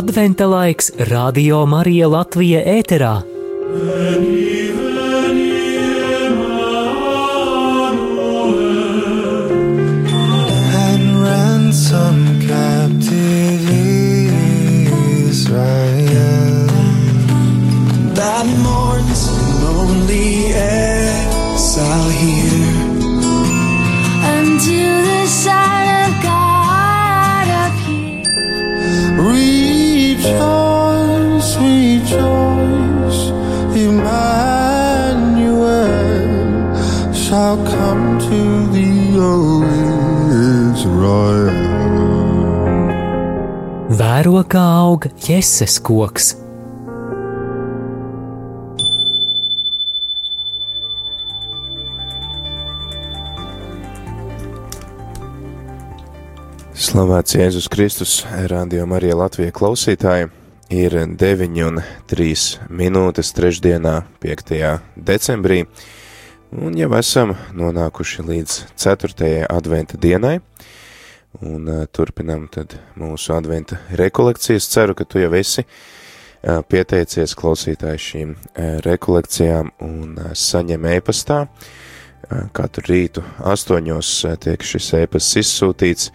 Adventa laiks Radio Marija Latvija ēterā. and Vēro kā aug jēzus koks. Slavēts Jēzus Kristus, Radio Marija Latvija klausītāji. Ir 9 un 3 minūtes trešdienā, 5. decembrī, un jau esam nonākuši līdz 4. adventa dienai, un uh, turpinam tad mūsu adventa rekolekcijas. Ceru, ka tu jau esi uh, pieteicies klausītāji šīm uh, rekolekcijām un uh, saņem e-pastā. Uh, katru rītu astoņos uh, tiek šis e-pasts izsūtīts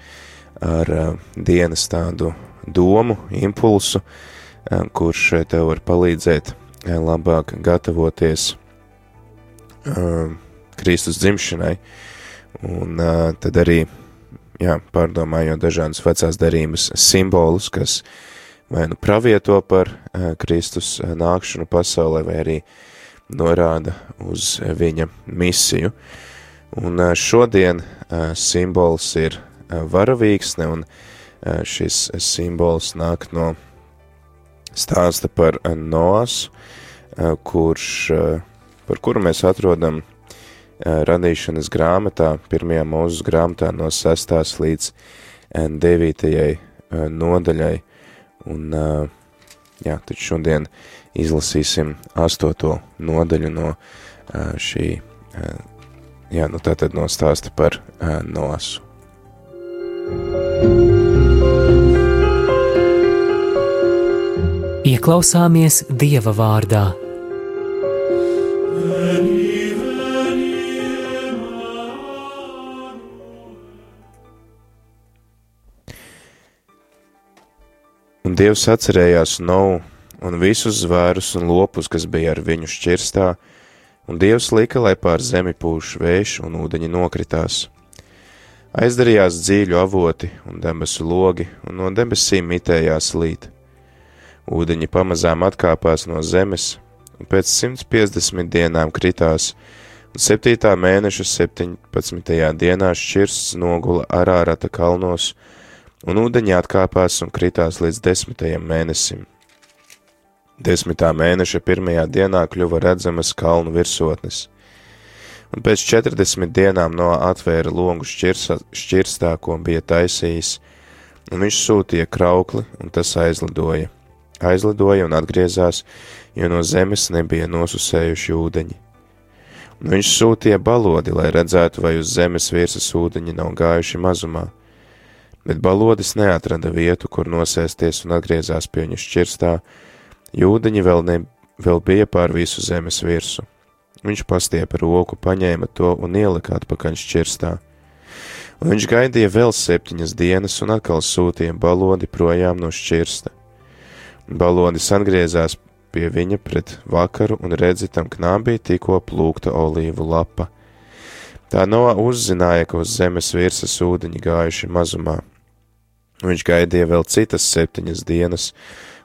ar uh, dienas tādu domu, impulsu, uh, kurš uh, tev var palīdzēt uh, labāk gatavoties uh, Kristus dzimšanai, un uh, tad arī, jā, pārdomājot dažādas vecās darības simbolus, kas vai nu pravieto par Kristus nākšanu pasaulē, vai arī norāda uz viņa misiju. Un šodien simbols ir varavīksne, un šis simbols nāk no stāsta par Noas, kurš, par kuru mēs atrodam radīšanas grāmatā, pirmajā mūzes grāmatā no 6. līdz 9. nodaļai, un jā, tad šodien izlasīsim 8. nodaļu no šī, jā, nu tātad no stāsta par Noasu. Ieklausāmies Dieva vārdā. Un Dievs atcerējās Novu un visus zvērus un lopus, kas bija ar viņu šķirstā, un Dievs lika, lai pār zemi pūš vējš un ūdeņi nokritās. Aizdarījās dzīļu avoti un debesu logi, un no debesīm mitējās līt. Ūdeņi pamazām atkāpās no zemes, un pēc 150 dienām kritās, un 7. mēneša 17. dienā šķirsts nogula Arārata kalnos, un ūdeņi atkāpās un kritās līdz 10. mēnesim. 10. mēneša pirmajā dienā kļuva redzamas kalnu virsotnes un pēc 40 dienām no atvēra logu šķirsa, šķirstā, ko bija taisījis, un viņš sūtīja kraukli, un tas aizlidoja. Aizlidoja un atgriezās, jo no zemes nebija nosusējuši ūdeņi. Un viņš sūtīja balodi, lai redzētu, vai uz zemes virsmas ūdeņi nav gājuši mazumā, bet balodis neatrada vietu, kur nosēsties un atgriezās pie viņa šķirstā, jo ūdeņi vēl, ne, vēl bija pār visu zemes virsu. Viņš pastiepa roku, paņēma to un ielika atpakaļ šķirstā. Un viņš gaidīja vēl septiņas dienas un atkal sūtīja balodi projām no šķirsta. Balodis atgriezās pie viņa pret vakaru un redzi tam knābī tikko plūkta olīvu lapa. Tā Noa uzzināja, ka uz zemes virsmas ūdeņi gājuši mazumā. Viņš gaidīja vēl citas septiņas dienas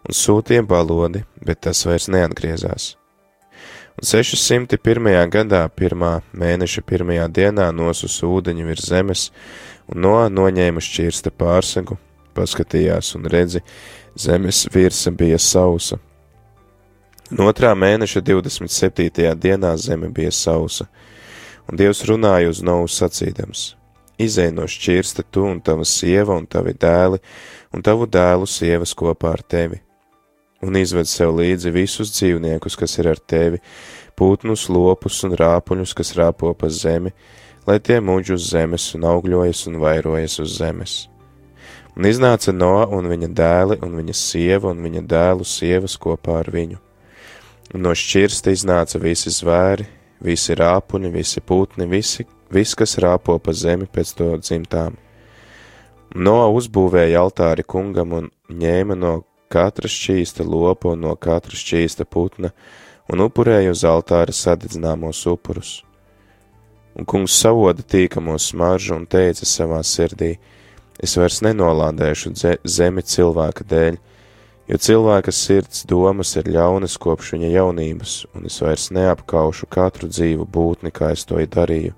un sūtīja balodi, bet tas vairs neatgriezās. Un 601. gadā, pirmā mēneša pirmajā dienā nosus ūdeņi virs zemes, un no noņēma šķirsta pārsegu, paskatījās un redzi, zemes virsa bija sausa. Un otrā mēneša 27. dienā zeme bija sausa, un Dievs runāja uz Novu sacīdams: Izej no šķirsta tu un tava sieva un tavi dēli, un tavu dēlu sievas kopā ar tevi, un izved sev līdzi visus dzīvniekus, kas ir ar tevi, putnus, lopus un rāpuļus, kas rāpo pa zemi, lai tie muģ uz zemes un augļojas un vairojas uz zemes. Un iznāca Noa un viņa dēli un viņa sieva un viņa dēlu sievas kopā ar viņu. Un no šķirsta iznāca visi zvēri, visi rāpuņi, visi putni, visi, viss, kas rāpo pa zemi pēc to dzimtām. Noa uzbūvēja altāri kungam un ņēma no katra šķīsta lopa un no katra šķīsta putna un upurēja uz altāra sadedzināmos upurus. Un kungs savoda tīkamo smaržu un teica savā sirdī: Es vairs nenolādēšu zemi cilvēka dēļ, jo cilvēka sirds domas ir ļaunas kopš viņa jaunības, un es vairs neapkaušu katru dzīvu būtni, kā es to darīju.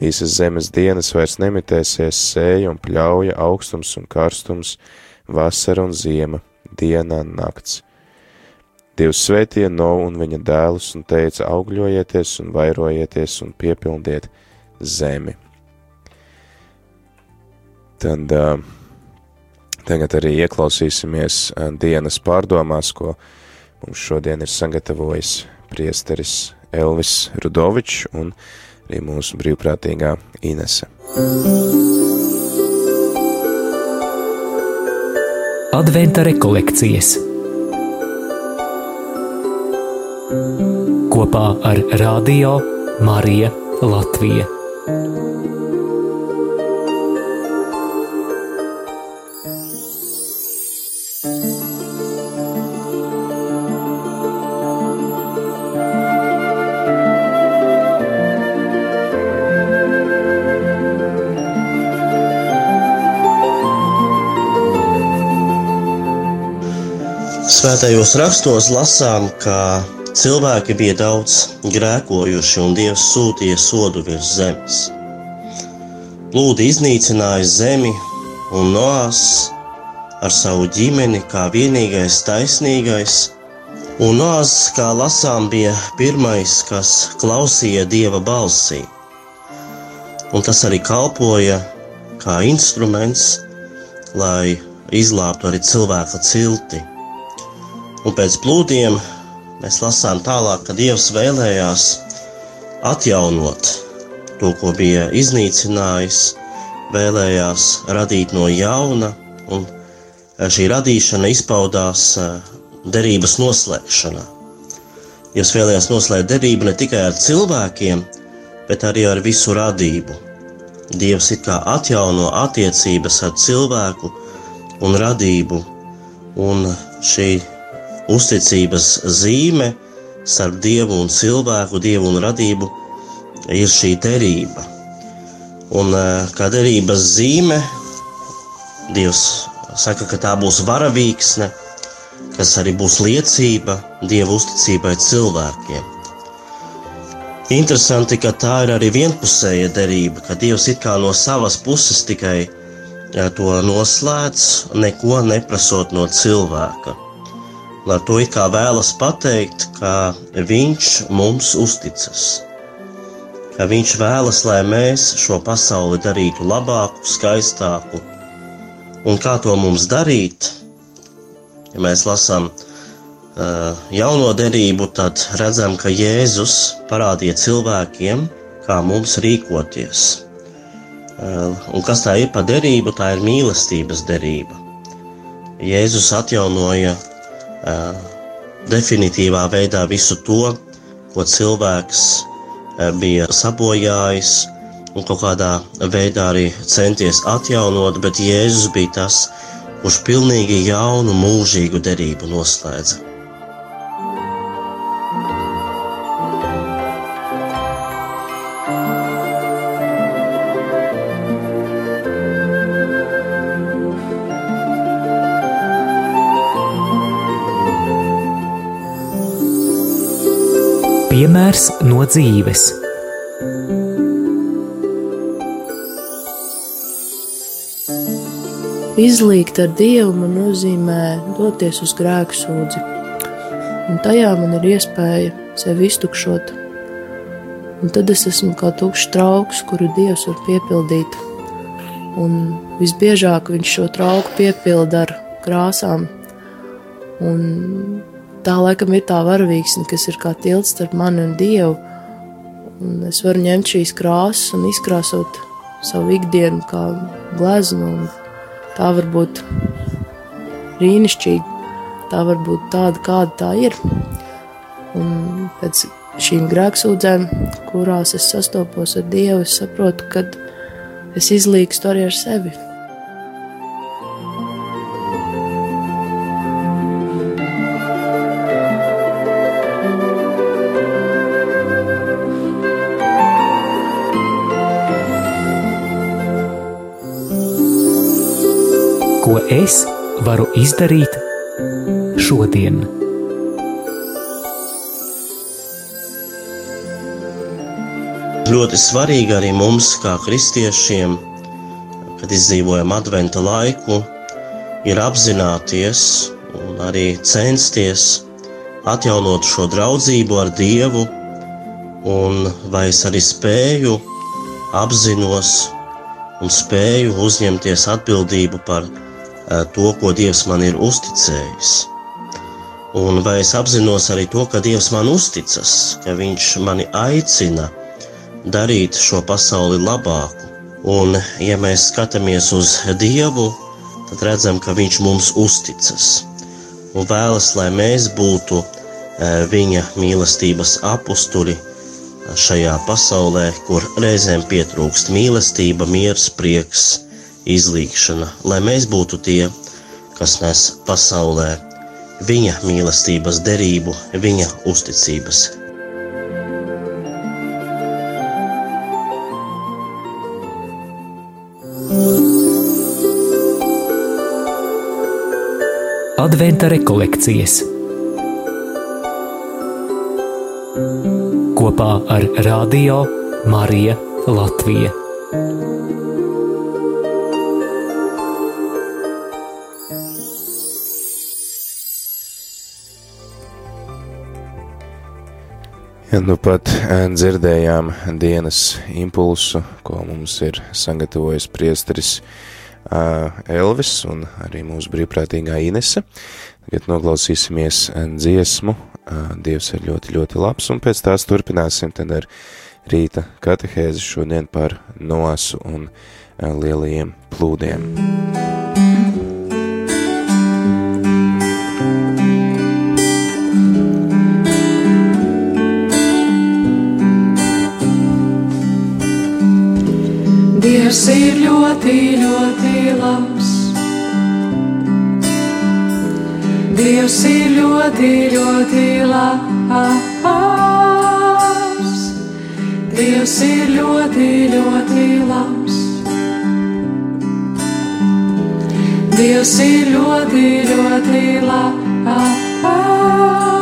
Visas zemes dienas vairs nemitēsies sēja un pļauja augstums un karstums, vasara un ziema, diena un nakts. Dievs svētīja Novu un viņa dēlus un teica: augļojieties un vairojieties un piepildiet zemi. Tad uh, tagad arī ieklausīsimies dienas pārdomās, ko mums šodien ir sagatavojis priesteris Elvis Rudovičs un arī mūsu brīvprātīgā Inese. Adventa rekolekcijas kopā ar Radio Mariju Latviju. Svētajos rakstos lasām, ka cilvēki bija daudz grēkojuši un Dievs sūtīja sodu virs zemes. Plūdi iznīcināja zemi un Noās ar savu ģimeni kā vienīgais taisnīgais, un Noās, kā lasām, bija pirmais, kas klausīja Dieva balsī. Un tas arī kalpoja kā instruments, lai izglābtu arī cilvēka cilti. Un pēc plūdiem mēs lasām tālāk, ka Dievs vēlējās atjaunot to, ko bija iznīcinājis, vēlējās radīt no jauna, un šī radīšana izpaudās derības noslēgšanā. Dievs vēlējās noslēgt derību ne tikai ar cilvēkiem, bet arī ar visu radību. Dievs it kā atjauno attiecības ar cilvēku un radību, un šī uzticības zīme starp dievu un cilvēku, dievu un radību ir šī derība. Un kā derības zīme, Dievs saka, ka tā būs varavīksne, kas arī būs liecība dievu uzticībai cilvēkiem. Interesanti, ka tā ir arī vienpusēja derība, ka Dievs it kā no savas puses tikai to noslēdz, neko neprasot no cilvēka. It kā vēlas pateikt, ka viņš mums uzticas, ka viņš vēlas, lai mēs šo pasauli darītu labāku, skaistāku. Un kā to mums darīt? Ja mēs lasām uh, jauno derību, tad redzam, ka Jēzus parādīja cilvēkiem, kā mums rīkoties. Uh, un kas tā ir pa derību? Tā ir mīlestības derība. Jēzus atjaunoja definitīvā veidā visu to, ko cilvēks bija sabojājis un kaut kādā veidā arī centies atjaunot, bet Jēzus bija tas, kurš pilnīgi jaunu mūžīgu derību noslēdza. Piemērs no dzīves. Izlīgt ar Dievu man nozīmē doties uz grēku sūdzi. Un tajā man ir iespēja sevi iztukšot. Un tad es esmu kā tukšs trauks, kuru Dievs var piepildīt. Un visbiežāk viņš šo trauku piepilda ar krāsām. Un tā laikam ir tā varavīksne, kas ir kā tilts starp mani un Dievu. Un es varu ņemt šīs krāsas un izkrāsot savu ikdienu kā gleznu tā var būt brīnišķīga, tā var būt tāda, kāda tā ir. Un pēc šīm grēksūdzēm, kurās es sastopos ar Dievu, es saprotu, ka es izlīgstu arī ar sevi. Es varu izdarīt šodien? Ļoti svarīgi arī mums, kā kristiešiem, kad izdzīvojam adventa laiku, ir apzināties un arī censties atjaunot šo draudzību ar Dievu, un vai es arī spēju, apzinos un spēju uzņemties atbildību par eh, to, ko Dievs man ir uzticējis. Un vai es apzinos arī to, ka Dievs man uzticas, ka Viņš mani aicina darīt šo pasauli labāku. Un, ja mēs skatāmies uz Dievu, tad redzam, ka Viņš mums uzticas un vēlas, lai mēs būtu eh, Viņa mīlestības apusturi šajā pasaulē, kur reizēm pietrūkst mīlestība, miers, prieks, izlīgšana, lai mēs būtu tie, kas nes pasaulē viņa mīlestības derību, viņa uzticības. Adventa rekolekcijas kopā ar Radio Marija Latvija. Nu pat eh, dzirdējām dienas impulsu, ko mums ir sagatavojis priesteris uh, Elvis un arī mūsu brīvprātīgā Inese. Tagad noklausīsimies eh, dziesmu, Dievs ir ļoti, ļoti labs, un pēc tās turpināsim tad ar rīta katehēzi šodien par noasu un lielajiem plūdiem. Dievs ir ļoti, ļoti labs. Dievs ir ļoti, ļoti labs. Dievs ir ļoti, ļoti labs. Dievs ir ļoti, ļoti labs.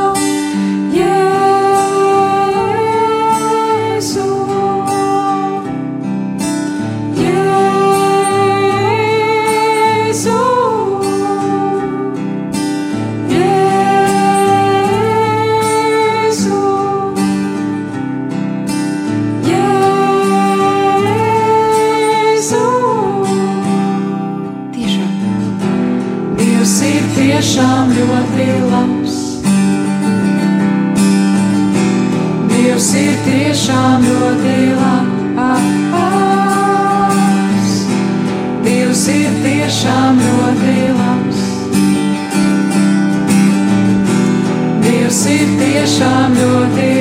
Tiešām ļoti labs. Dievs ir tiešām ļoti labs. Dievs ir tiešām ļoti labs. Dievs ir tiešām ļoti labs.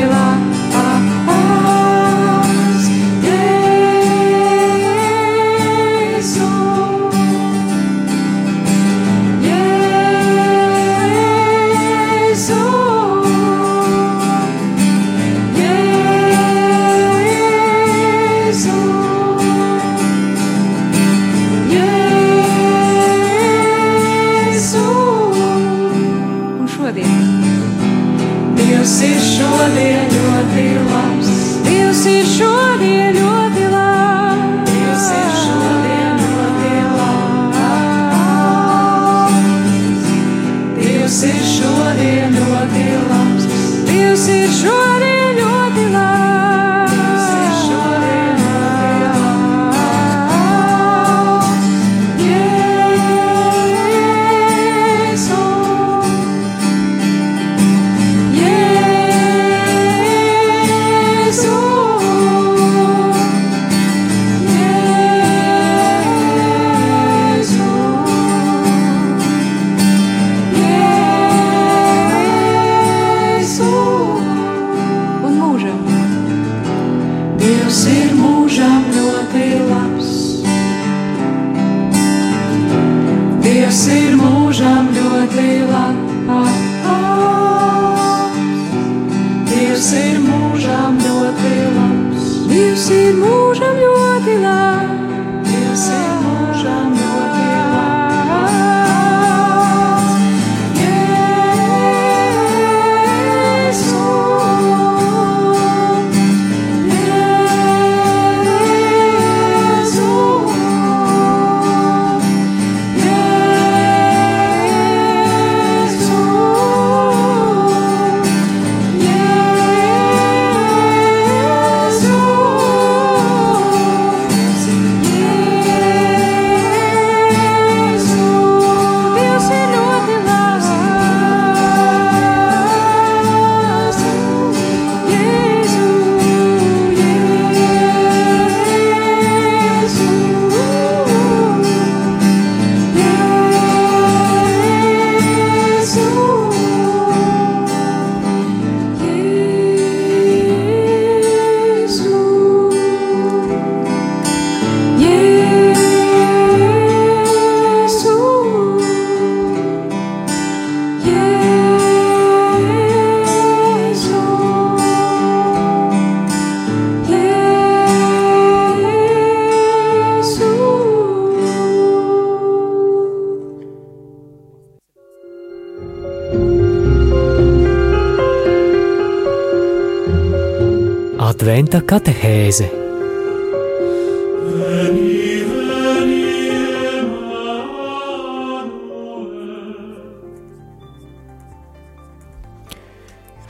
Adventa katehēze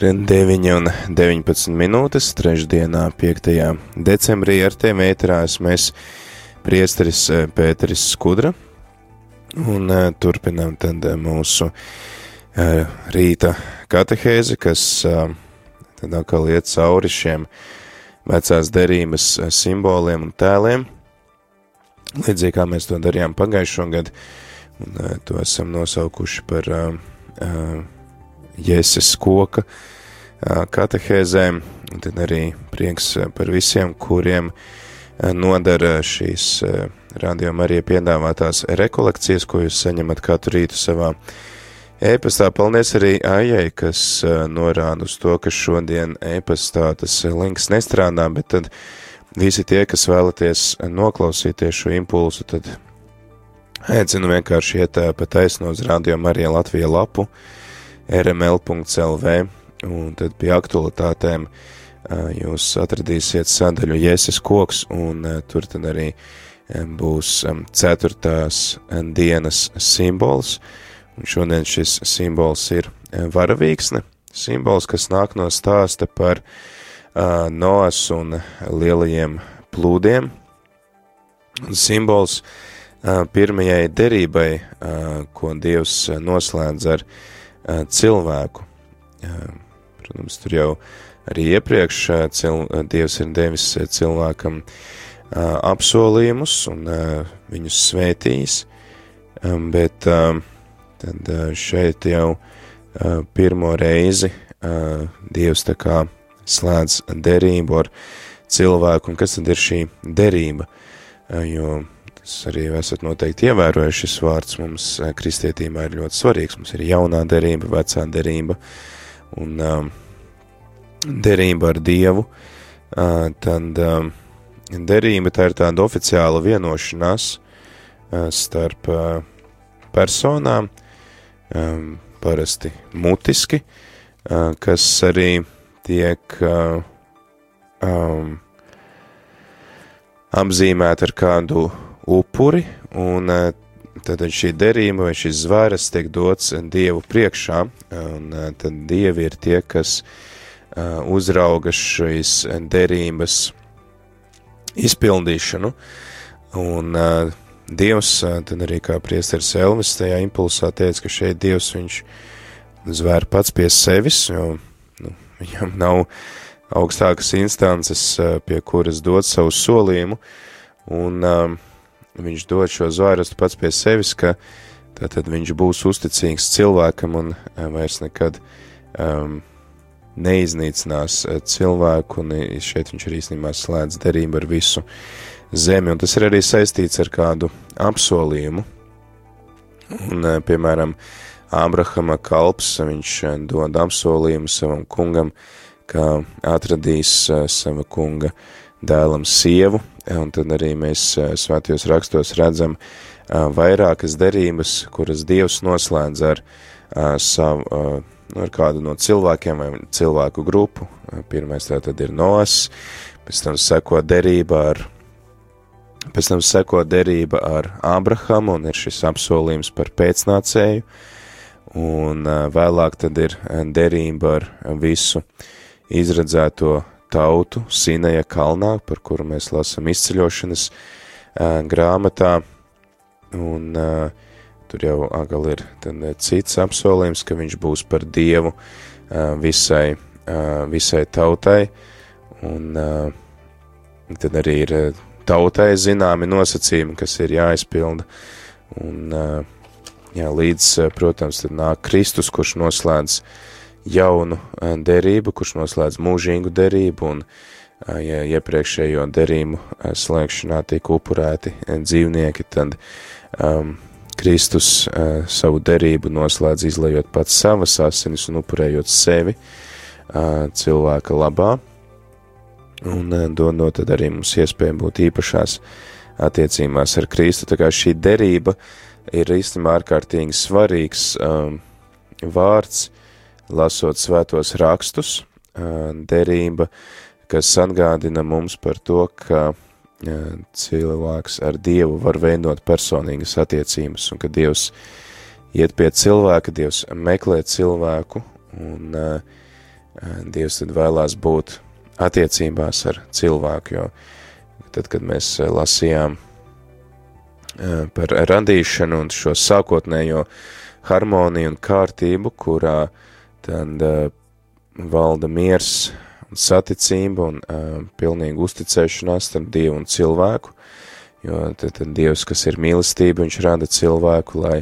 Ir 9 un 19 minūtes, trešdienā, 5. decembrī ar tiem ēterās mēs priesteris eh, Pēteris Skudra un eh, turpinām tad eh, mūsu rīta katehēzi, kas tad atkal iet cauri šiem vecās derības eh, simboliem un tēliem, līdzīgi kā mēs to darījām pagājušo gadu, un eh, to esam nosaukuši par eh, Jēzus koka katehēzēm, tad arī prieks par visiem, kuriem nodara šīs rādījuma arī piedāvātās rekolekcijas, ko jūs saņemat katru rītu savā e-pastā. Paldies arī Aijai, kas ā, norāda uz to, ka šodien e-pastā tas links nestrādā, bet tad visi tie, kas vēlaties noklausīties šo impulsu, tad aicinu vienkārši iet ā, pa taisno uz rādījuma arī Latvija lapu, rml.lv, un tad pie aktualitātēm ā, jūs atradīsiet sadaļu Jēzus koks, un tur tad arī būs ceturtās dienas simbols, šodien šis simbols ir ā, varavīksne, simbols, kas nāk no stāsta par ā, Noas un lielajiem plūdiem, simbols ā, pirmajai derībai, ā, ko Dievs noslēdz ar ā, cilvēku. Ā, Protams, tur jau arī iepriekš ā, cil, ā, Dievs ir devis ā, cilvēkam ā, apsolījumus un ā, viņus svētījis, ā, bet ā, tad ā, šeit jau ā, pirmo reizi ā, Dievs tā kā slēdz derību ar cilvēku, un kas tad ir šī derība, jo tas arī esat noteikti ievērojuši šis vārds. Mums kristietībā ir ļoti svarīgs, mums ir jaunā derība, vecā derība, un um, derība ar Dievu, uh, tad um, derība tā ir tāda oficiāla vienošanās uh, starp uh, personām, um, parasti mutiski, uh, kas arī tiek uh, um, apzīmēta ar kādu upuri, un uh, tad šī derība vai šis zvēras tiek dots Dievu priekšā, un uh, tad Dievi ir tie, kas uh, uzrauga šīs derības izpildīšanu, un uh, Dievs, tad arī kā priesteris Elvis tajā impulsā teica, ka šeit Dievs viņš zvēr pats pie sevis, jo nu, viņam nav augstākas instances, pie kuras dot savu solījumu, un uh, viņš dod šo zvērstu pats pie sevis, ka tātad viņš būs uzticīgs cilvēkam un vairs nekad um, neiznīcinās cilvēku, un šeit viņš arī īstenībā slēdz derību ar visu zemi, un tas ir arī saistīts ar kādu apsolījumu. Un, uh, piemēram, Ābrahama kalps, viņš uh, dod apsolījumu savam kungam, ka atradīs uh, sava kunga dēlam sievu, un tad arī mēs svētajos rakstos redzam vairākas derības, kuras Dievs noslēdz ar savu, ar kādu no cilvēkiem vai cilvēku grupu. Pirmais tā tad ir Noas, pēc tam seko derība ar, pēc tam seko derība ar Abrahamu, un ir šis apsolījums par pēcnācēju, un vēlāk tad ir derība ar visu izredzēto tautu Sinaja kalnā, par kuru mēs lasam izceļošanas grāmatā, un tur jau agal ir tad cits apsolījums, ka viņš būs par dievu visai, visai tautai, un tad arī ir tautai zināmi nosacījumi, kas ir jāizpilda, un uh, jā, līdz, protams, tad nāk Kristus, kurš noslēdz jaunu eh, derību, kurš noslēdz mūžīgu derību, un eh, ja iepriekšējo derību eh, slēgšanā tiek upurēti dzīvnieki, tad um, Kristus uh, savu derību noslēdz izlējot pats savas asinis un upurējot sevi uh, cilvēka labā, un uh, dodot tad arī mums iespēju būt īpašās attiecībās ar Kristu. Tā kā šī derība ir īstenībā ārkārtīgi svarīgs um, vārds, lasot svētos rakstus, derība, kas atgādina mums par to, ka cilvēks ar Dievu var veidot personīgas attiecības, un ka Dievs iet pie cilvēka, Dievs meklē cilvēku, un Dievs tad vēlās būt attiecībās ar cilvēku, jo tad, kad mēs lasījām par radīšanu un šo sākotnējo harmoniju un kārtību, kurā tad uh, valda miers un saticība un pilnīga uzticēšanās starp Dievu un cilvēku, jo tad, tad Dievs, kas ir mīlestība, viņš rada cilvēku, lai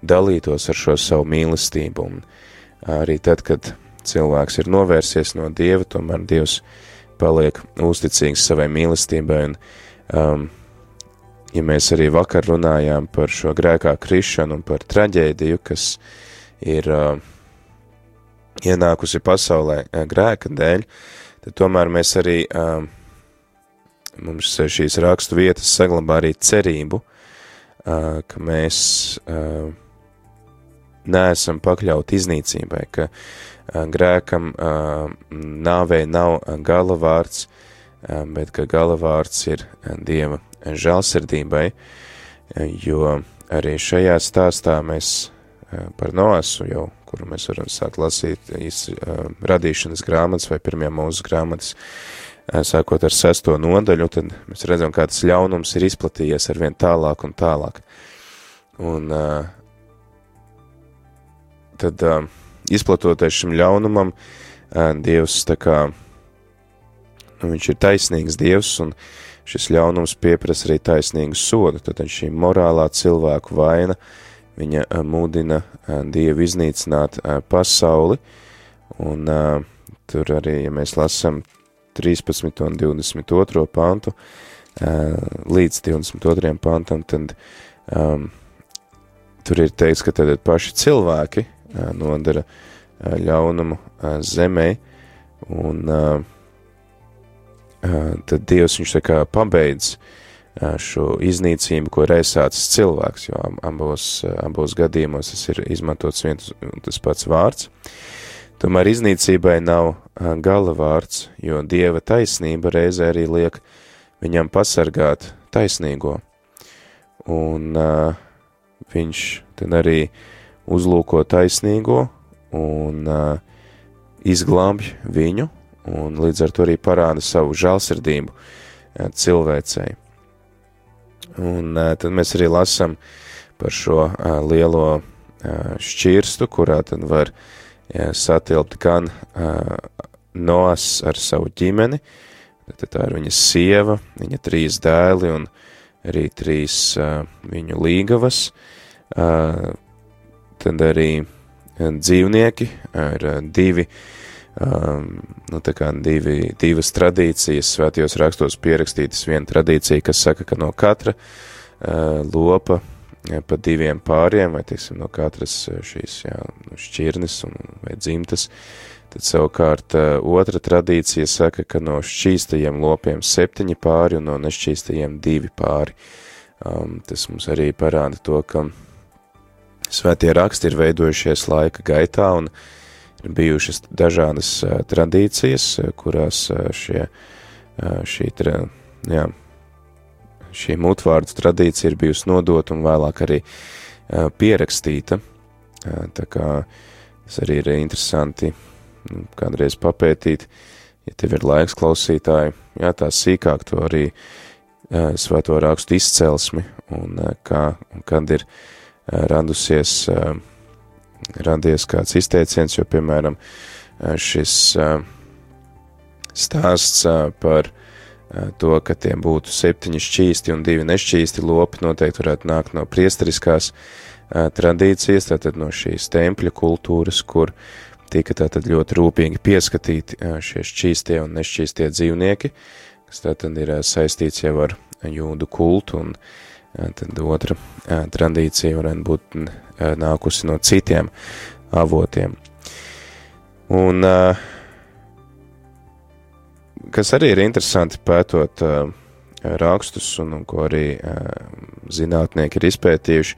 dalītos ar šo savu mīlestību, un arī tad, kad cilvēks ir novērsies no Dieva, tomēr Dievs paliek uzticīgs savai mīlestībai, un um, ja mēs arī vakar runājām par šo grēkā krišanu un par traģēdiju, kas ir uh, ienākusi pasaulē eh, grēka dēļ, tad tomēr mēs arī, um, mums šīs rakstu vietas saglabā arī cerību, uh, ka mēs uh, neesam pakļauti iznīcībai, ka uh, grēkam uh, nāvei nav gala vārds, uh, bet ka gala vārds ir Dieva žālsirdībai, jo arī šajā stāstā mēs par Noasu jau kuru mēs varam sākt lasīt iz, radīšanas grāmatas vai pirmajā mūsu grāmatas, sākot ar sesto nodaļu, tad mēs redzam, kā tas ļaunums ir izplatījies ar vien tālāk un tālāk. Un tad izplatoties šim ļaunumam, Dievs tā kā, nu, viņš ir taisnīgs Dievs un šis ļaunums pieprasa arī taisnīgu sodu, tad šī morālā cilvēku vaina viņa mūdina Dievu iznīcināt pasauli, un tur arī, ja mēs lasam 13. un 22. pantu, līdz 22. pantam, tad um, tur ir teikts, ka tad paši cilvēki nodara ļaunumu zemē, un tad Dievs viņš tā kā pabeidz uh, šo iznīcību, ko ir aizsācis cilvēks, jo abos, abos gadījumos tas ir izmantots viens un tas pats vārds. Tomēr iznīcībai nav gala vārds, jo Dieva taisnība reizē arī liek viņam pasargāt taisnīgo. Un uh, viņš tad arī uzlūko taisnīgo un uh, izglābj viņu, un līdz ar to arī parāda savu žālsirdību uh, cilvēcei. Un uh, tad mēs arī lasām par šo uh, lielo uh, šķirstu, kurā tad var uh, satilpt gan uh, Noas ar savu ģimeni, tad tā ir viņa sieva, viņa trīs dēli un arī trīs uh, viņu līgavas, uh, tad arī uh, dzīvnieki ar uh, divi uh, um, nu, tā kā divi, divas tradīcijas svētajos rakstos pierakstītas. Viena tradīcija, kas saka, ka no katra uh, lopa ja, pa diviem pāriem, vai, teiksim, no katras šīs jā, šķirnes un, vai dzimtas, Tad savukārt uh, otra tradīcija saka, ka no šķīstajiem lopiem septiņi pāri un no nešķīstajiem divi pāri. Um, tas mums arī parāda to, ka svētie raksti ir veidojušies laika gaitā un ir bijušas dažādas uh, tradīcijas, uh, kurās uh, šie, šī, tra, jā, šī mutvārdu tradīcija ir bijusi nodota un vēlāk arī pierakstīta. Tā kā tas arī ir interesanti nu, kādreiz papētīt, ja tev ir laiks klausītāji, jā, tā sīkāk to arī svēto rakstu izcelsmi un kā, un kad ir radusies, uh, radies kāds izteiciens, jo, piemēram, uh, šis uh, stāsts uh, par uh, to, ka tiem būtu septiņi šķīsti un divi nešķīsti lopi, noteikti varētu nākt no priestariskās uh, tradīcijas, tātad no šīs tempļa kultūras, kur uh, tika tātad ļoti rūpīgi pieskatīti šie šķīstie un nešķīstie dzīvnieki, kas tātad ir saistīts jau ar jūdu kultu, un tad otra tradīcija varētu būt nākusi no citiem avotiem. Un kas arī ir interesanti pētot rakstus un, un ko arī zinātnieki ir izpētījuši,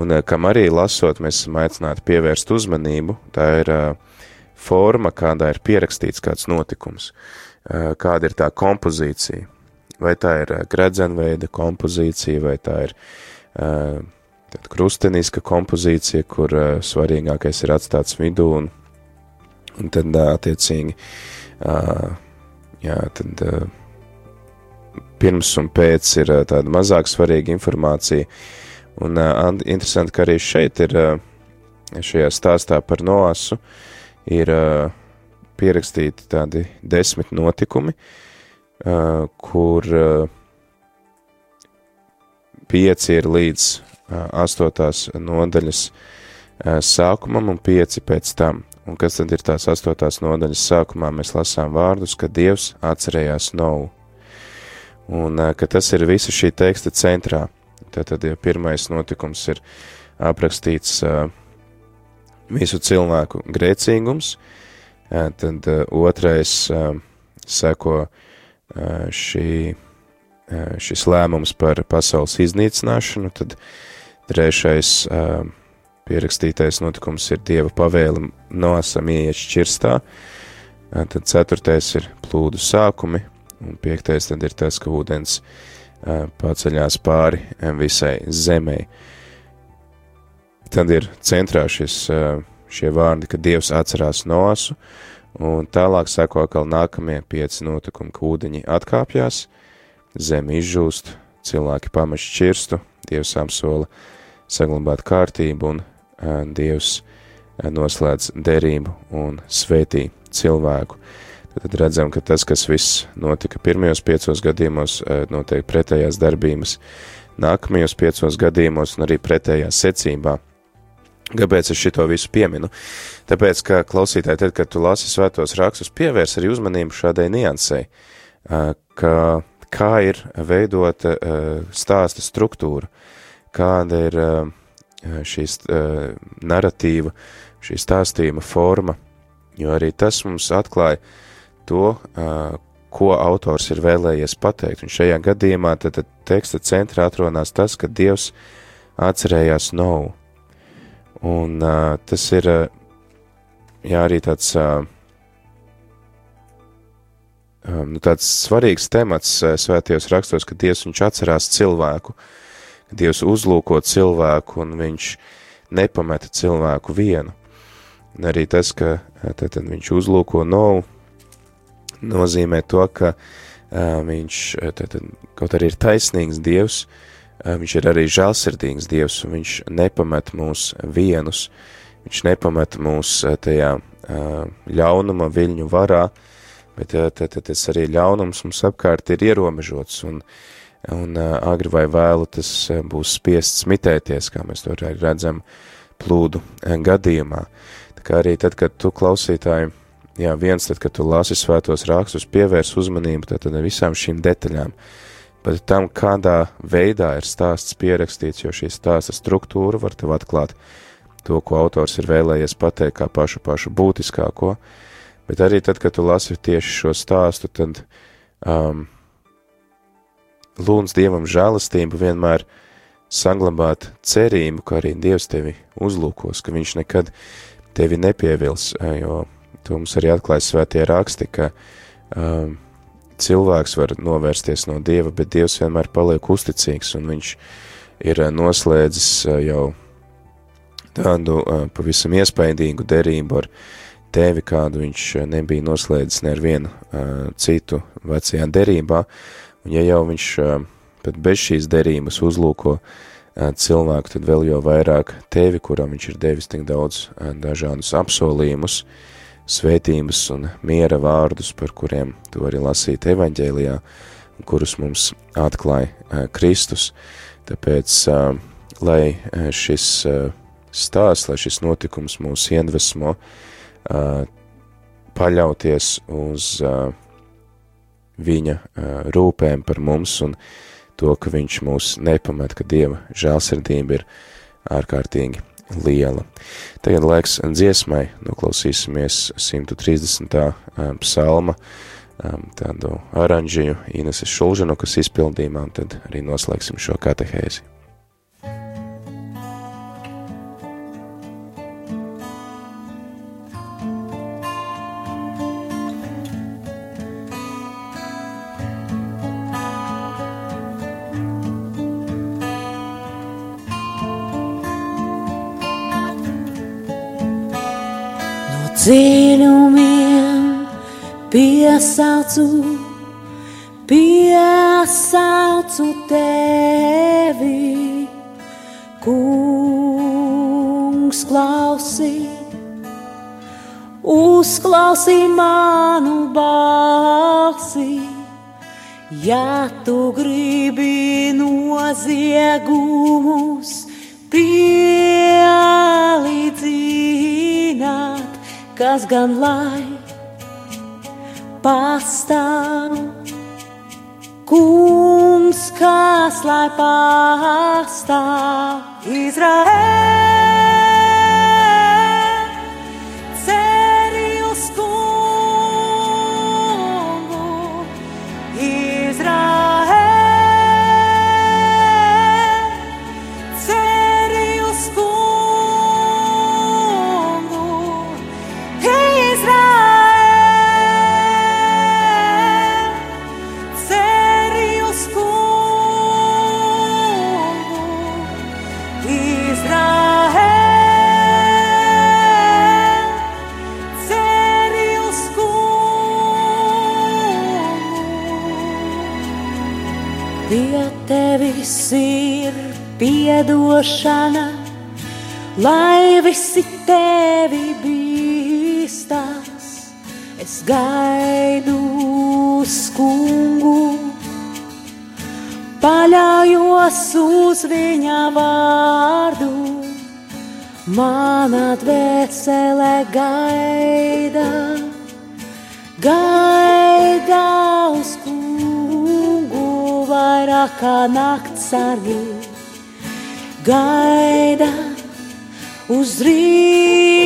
un kam arī lasot, mēs esam aicināti pievērst uzmanību, tā ir forma, kādā ir pierakstīts kāds notikums, kāda ir tā kompozīcija, vai tā ir gredzenveida kompozīcija, vai tā ir uh, krusteniska kompozīcija, kur uh, svarīgākais ir atstāts vidū, un, un tad uh, attiecīgi, uh, jā, tad uh, pirms un pēc ir uh, tāda mazāk svarīga informācija, Un uh, interesanti, ka arī šeit ir, uh, šajā stāstā par Noasu, ir uh, pierakstīti tādi desmit notikumi, uh, kur uh, pieci ir līdz uh, astotās nodaļas uh, sākumam un pieci pēc tam. Un kas tad ir tās astotās nodaļas sākumā? Mēs lasām vārdus, ka Dievs atcerējās Novu. Un uh, ka tas ir visa šī teksta centrā. Tātad, ja pirmais notikums ir aprakstīts uh, visu cilvēku grēcīgums, uh, tad uh, otrais uh, seko uh, šī, uh, šis lēmums par pasaules iznīcināšanu, tad trešais uh, pierakstītais notikums ir Dieva pavēle nosam ieiet šķirstā, uh, tad ceturtais ir plūdu sākumi, un piektais tad ir tas, ka ūdens uh, paceļās pāri visai zemē. Tad ir centrā šis, šie vārdi, ka Dievs atcerās Noasu, un tālāk seko atkal nākamie pieci notikumi, ka ūdeņi atkāpjās, zeme izžūst, cilvēki pameš šķirstu, Dievs apsola saglabāt kārtību, un Dievs noslēdz derību un svētī cilvēku. Tad redzam, ka tas, kas viss notika pirmajos piecos gadījumos, e, notiek pretējās darbības, nākamajos piecos gadījumos un arī pretējā secībā. Kāpēc es šito visu pieminu? Tāpēc, ka klausītāji, tad, kad tu lasi svētos rakstus, pievērs arī uzmanību šādai niansei, e, ka kā ir veidota stāsta struktūra, kāda ir šīs narratīva, šī stāstījuma forma, jo arī tas mums atklāja, to, ko autors ir vēlējies pateikt. Un šajā gadījumā tad, tad teksta centrā atrodas tas, ka Dievs atcerējās Novu. Un uh, tas ir jā, arī tāds, uh, nu, tāds svarīgs temats uh, svētajos rakstos, ka Dievs viņš atcerās cilvēku, ka Dievs uzlūko cilvēku un viņš nepameta cilvēku vienu. Un arī tas, ka tad, tad viņš uzlūko Novu, nozīmē to, ka uh, viņš tad, kaut arī ir taisnīgs Dievs, uh, viņš ir arī žēlsirdīgs Dievs, un viņš nepamet mūs vienus, viņš nepamet mūs uh, tajā uh, ļaunuma viļņu varā, bet tad, tad tas arī ļaunums mums apkārt ir ierobežots, un, un agri vai vēlu tas būs spiests smitēties, kā mēs to redzam plūdu gadījumā. Tā kā arī tad, kad tu klausītāji jā, viens, tad, kad tu lasi svētos rakstus, pievērs uzmanību tātad visām šīm detaļām, bet tam, kādā veidā ir stāsts pierakstīts, jo šī stāsta struktūra var tev atklāt to, ko autors ir vēlējies pateikt kā pašu pašu būtiskāko, bet arī tad, kad tu lasi tieši šo stāstu, tad um, lūdz Dievam žēlastību vienmēr saglabāt cerību, ka arī Dievs tevi uzlūkos, ka viņš nekad tevi nepievils, jo to mums arī atklāja svētie raksti, ka um, cilvēks var novērsties no Dieva, bet Dievs vienmēr paliek uzticīgs, un viņš ir noslēdzis jau tādu uh, pavisam iespaidīgu derību ar tevi, kādu viņš nebija noslēdzis ne ar vienu uh, citu vecajā derībā, un ja jau viņš uh, pat bez šīs derības uzlūko cilvēku, tad vēl jau vairāk tevi, kuram viņš ir devis tik daudz dažādus apsolījumus, svētības un miera vārdus, par kuriem tu vari lasīt evaņģēlijā, kurus mums atklāja Kristus. Tāpēc, lai šis stāsts, lai šis notikums mūs iedvesmo, paļauties uz viņa rūpēm par mums un to, ka viņš mūs nepamet, ka Dieva žēlsirdība ir ārkārtīgi liela. Tagad laiks dziesmai, noklausīsimies 130. psalma, tādu oranžiju Ineses Šulžanu, kas izpildījumā, un tad arī noslēgsim šo katehēzi. Dziļumiem piesaucu, piesaucu tevi, kungs klausī, uzklausī manu balsi. Ja tu gribi noziegumus pielīdzināt, kas gan lai pastāv. Kungs, kas lai pastāv Izraēl, piedošana, lai visi tevi bīstās. Es gaidu uz kungu, paļaujos uz viņa vārdu. Mana dvēsele gaida, gaida uz kungu vairāk kā nakts arī. Gaida uz rīta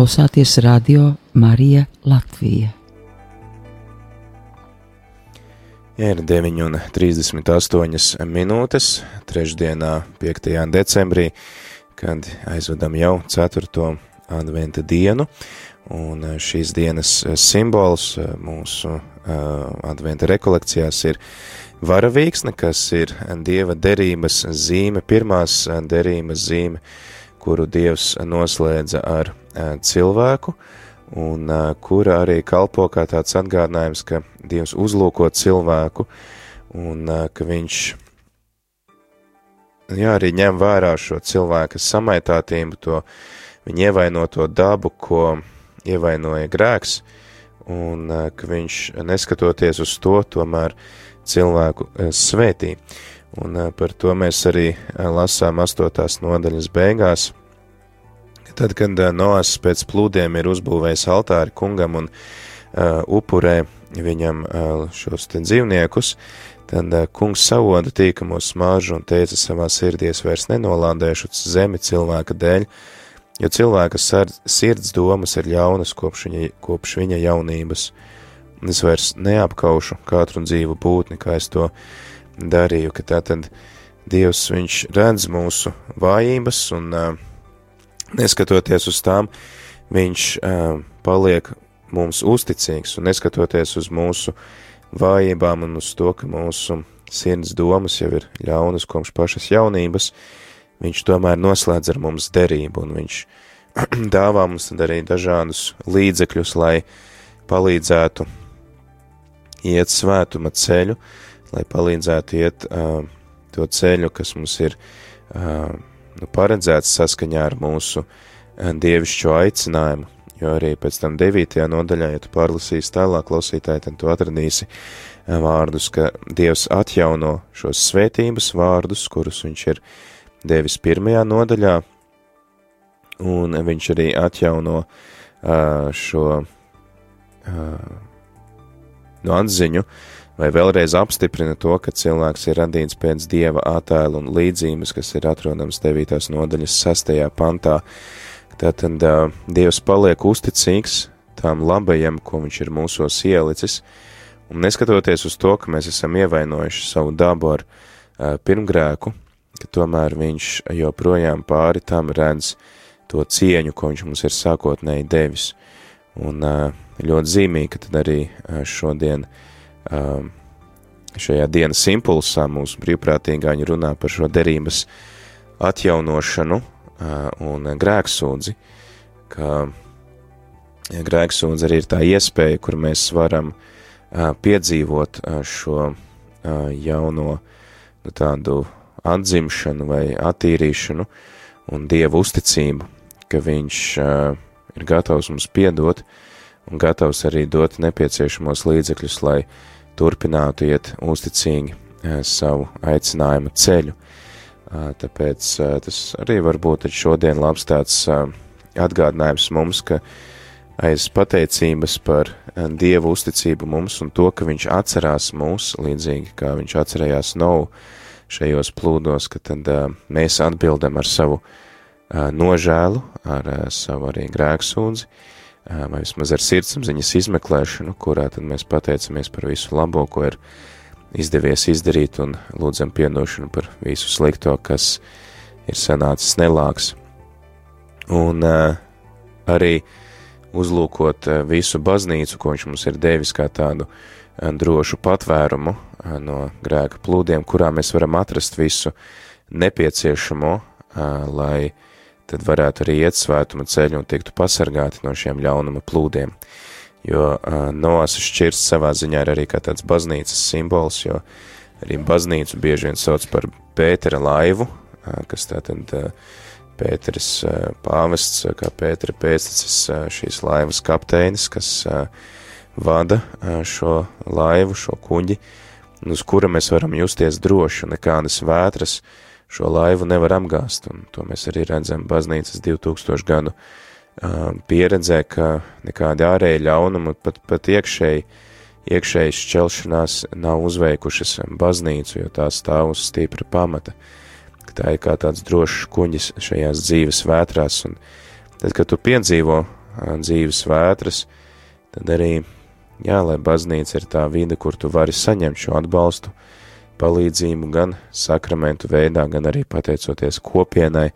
klausāties radio Marija Latvija. Ir 9,38 minūtes, trešdienā, 5. decembrī, kad aizvedam jau 4. adventa dienu, un šīs dienas simbols mūsu adventa rekolekcijās ir varavīksne, kas ir dieva derības zīme, pirmās derības zīme, kuru dievs noslēdza ar cilvēku, un kura arī kalpo kā tāds atgādinājums, ka dievs uzlūko cilvēku, un ka viņš jā, arī ņem vērā šo cilvēka samaitātību, to viņa ievainoto dabu, ko ievainoja grēks, un ka viņš, neskatoties uz to, tomēr cilvēku svētī. Un par to mēs arī lasām astotās nodaļas beigās, Tad, kad Noās pēc plūdiem ir uzbūvējis altāri kungam un uh, upurē viņam uh, šos dzīvniekus, tad uh, kungs savoda tīkamos smāžu un teica savā sirdies vairs nenolādēšu zemi cilvēka dēļ, jo cilvēka sirds domas ir ļaunas kopš viņa, kopš viņa jaunības. Un es vairs neapkaušu katru dzīvu būtni, kā es to darīju, ka tātad Dievs, viņš redz mūsu vājības un neskatoties uz tām, viņš paliek mums uzticīgs un neskatoties uz mūsu vājībām un uz to, ka mūsu sirds domas jau ir ļaunas kopš pašas jaunības, viņš tomēr noslēdz ar mums derību un viņš dāvā mums tad arī dažādus līdzekļus, lai palīdzētu iet svētuma ceļu, lai palīdzētu iet uh, to ceļu, kas mums ir uh, nu, paredzēts saskaņā ar mūsu dievišķo aicinājumu, jo arī pēc tam 9. nodaļā, ja tu pārlasīsi tālāk klausītāji, tad tu atradīsi vārdus, ka Dievs atjauno šos svētības vārdus, kurus viņš ir devis pirmajā nodaļā, un viņš arī atjauno uh, šo uh, no atziņu, uh, vai vēlreiz apstiprina to, ka cilvēks ir radīts pēc dieva attēla un līdzības, kas ir atrodams 9. nodaļas 6. pantā. Tātad uh, Dievs paliek uzticīgs tām labajam, ko viņš ir mūsos ielicis, un neskatoties uz to, ka mēs esam ievainojuši savu dabu ar uh, pirmgrēku, ka tomēr viņš joprojām pāri tam redz to cieņu, ko viņš mums ir sākotnēji devis. Un uh, ļoti zīmīgi, ka tad arī šodien uh, šajā dienas impulsā mūsu brīvprātīgāņi runā par šo derības atjaunošanu uh, un grēksūdzi, ka grēksūdzi arī ir tā iespēja, kur mēs varam uh, piedzīvot uh, šo jauno nu, tādu atzimšanu vai attīrīšanu un dievu uzticību, ka viņš ir gatavs mums piedot un gatavs arī dot nepieciešamos līdzekļus, lai turpinātu iet uzticīgi eh, savu aicinājumu ceļu. Eh, tāpēc eh, tas arī var būt šodien labs tāds atgādinājums mums, ka aiz pateicības par Dievu uzticību mums un to, ka Viņš atcerās mūs, līdzīgi kā Viņš atcerējās Novu šajos plūdos, ka tad mēs atbildam ar savu nožēlu, ar savu arī grēksūdzi, vai vismaz ar sirdsapziņas izmeklēšanu, kurā tad mēs pateicamies par visu labo, ko ir izdevies izdarīt un lūdzam piedošanu par visu slikto, kas ir sanācis nelāks. Un uh, arī uzlūkot uh, visu baznīcu, ko viņš mums ir devis kā tādu uh, drošu patvērumu uh, no grēka plūdiem, kurā mēs varam atrast visu nepieciešamo, uh, lai uh, tad varētu arī iet svētuma ceļu un tiktu pasargāti no šiem ļaunuma plūdiem. Jo uh, Noās šķirsts savā ziņā ir arī kā tāds baznīcas simbols, jo arī baznīcu bieži vien sauc par Pētera laivu, uh, kas tātad uh, Pēteris uh, pāvests, kā Pētera pēctecis uh, šīs laivas kapteinis, kas uh, vada uh, šo laivu, šo kuģi, uz kura mēs varam justies droši nekādas vētras, uh, šo laivu nevar apgāst, un to mēs arī redzam baznīcas 2000 gadu uh, pieredzē, ka nekādi ārēji ļaunumi, pat, pat iekšēji, iekšēji šķelšanās nav uzveikušas baznīcu, jo tā stāv uz stipra pamata, ka tā ir kā tāds drošs kuģis šajās dzīves vētrās, un tad, kad tu piedzīvo dzīves vētras, tad arī, jā, lai baznīca ir tā vide, kur tu vari saņemt šo atbalstu, palīdzību gan sakramentu veidā, gan arī pateicoties kopienai.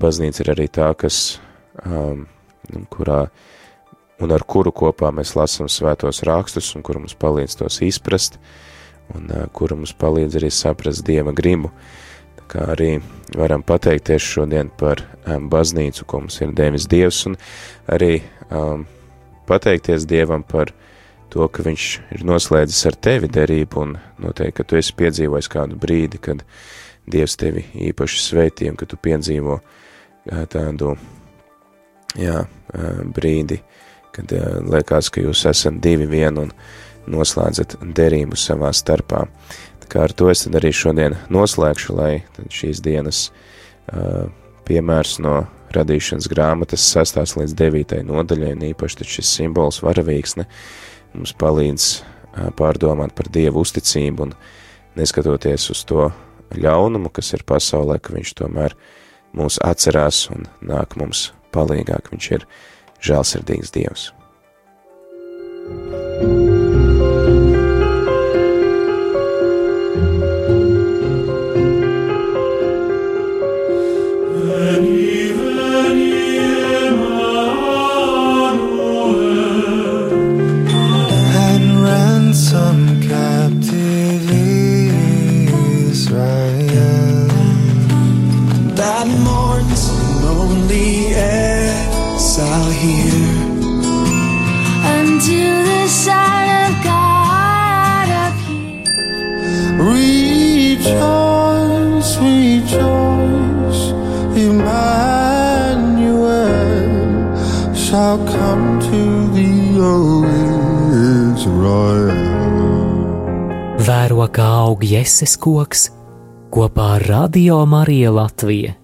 Baznīca ir arī tā, kas, um, kurā un ar kuru kopā mēs lasām svētos rakstus un kuru mums palīdz tos izprast un uh, kuru mums palīdz arī saprast Dieva gribu. Tā kā arī varam pateikties šodien par um, baznīcu, ko mums ir devis Dievs un arī um, pateikties Dievam par to, ka viņš ir noslēdzis ar tevi derību un noteikti, ka tu esi piedzīvojis kādu brīdi, kad Dievs tevi īpaši sveitī un ka tu piedzīvo tādu, jā, brīdi, kad liekas, ka jūs esat divi vien un noslēdzat derību savā starpā. Tā kā ar to es tad arī šodien noslēgšu, lai šīs dienas piemērs no radīšanas grāmatas 6. līdz 9. nodaļai, un īpaši šis simbols varavīksne mums palīdz pārdomāt par Dievu uzticību un neskatoties uz to ļaunumu, kas ir pasaulē, ka viņš tomēr mūs atcerās un nāk mums palīgāk, viņš ir žēlsirdīgs Dievs. and Rejoice, rejoice, Emmanuel shall come to thee, O Israel. Vēro kā aug jēses koks kopā ar Radio Mariju Latviju.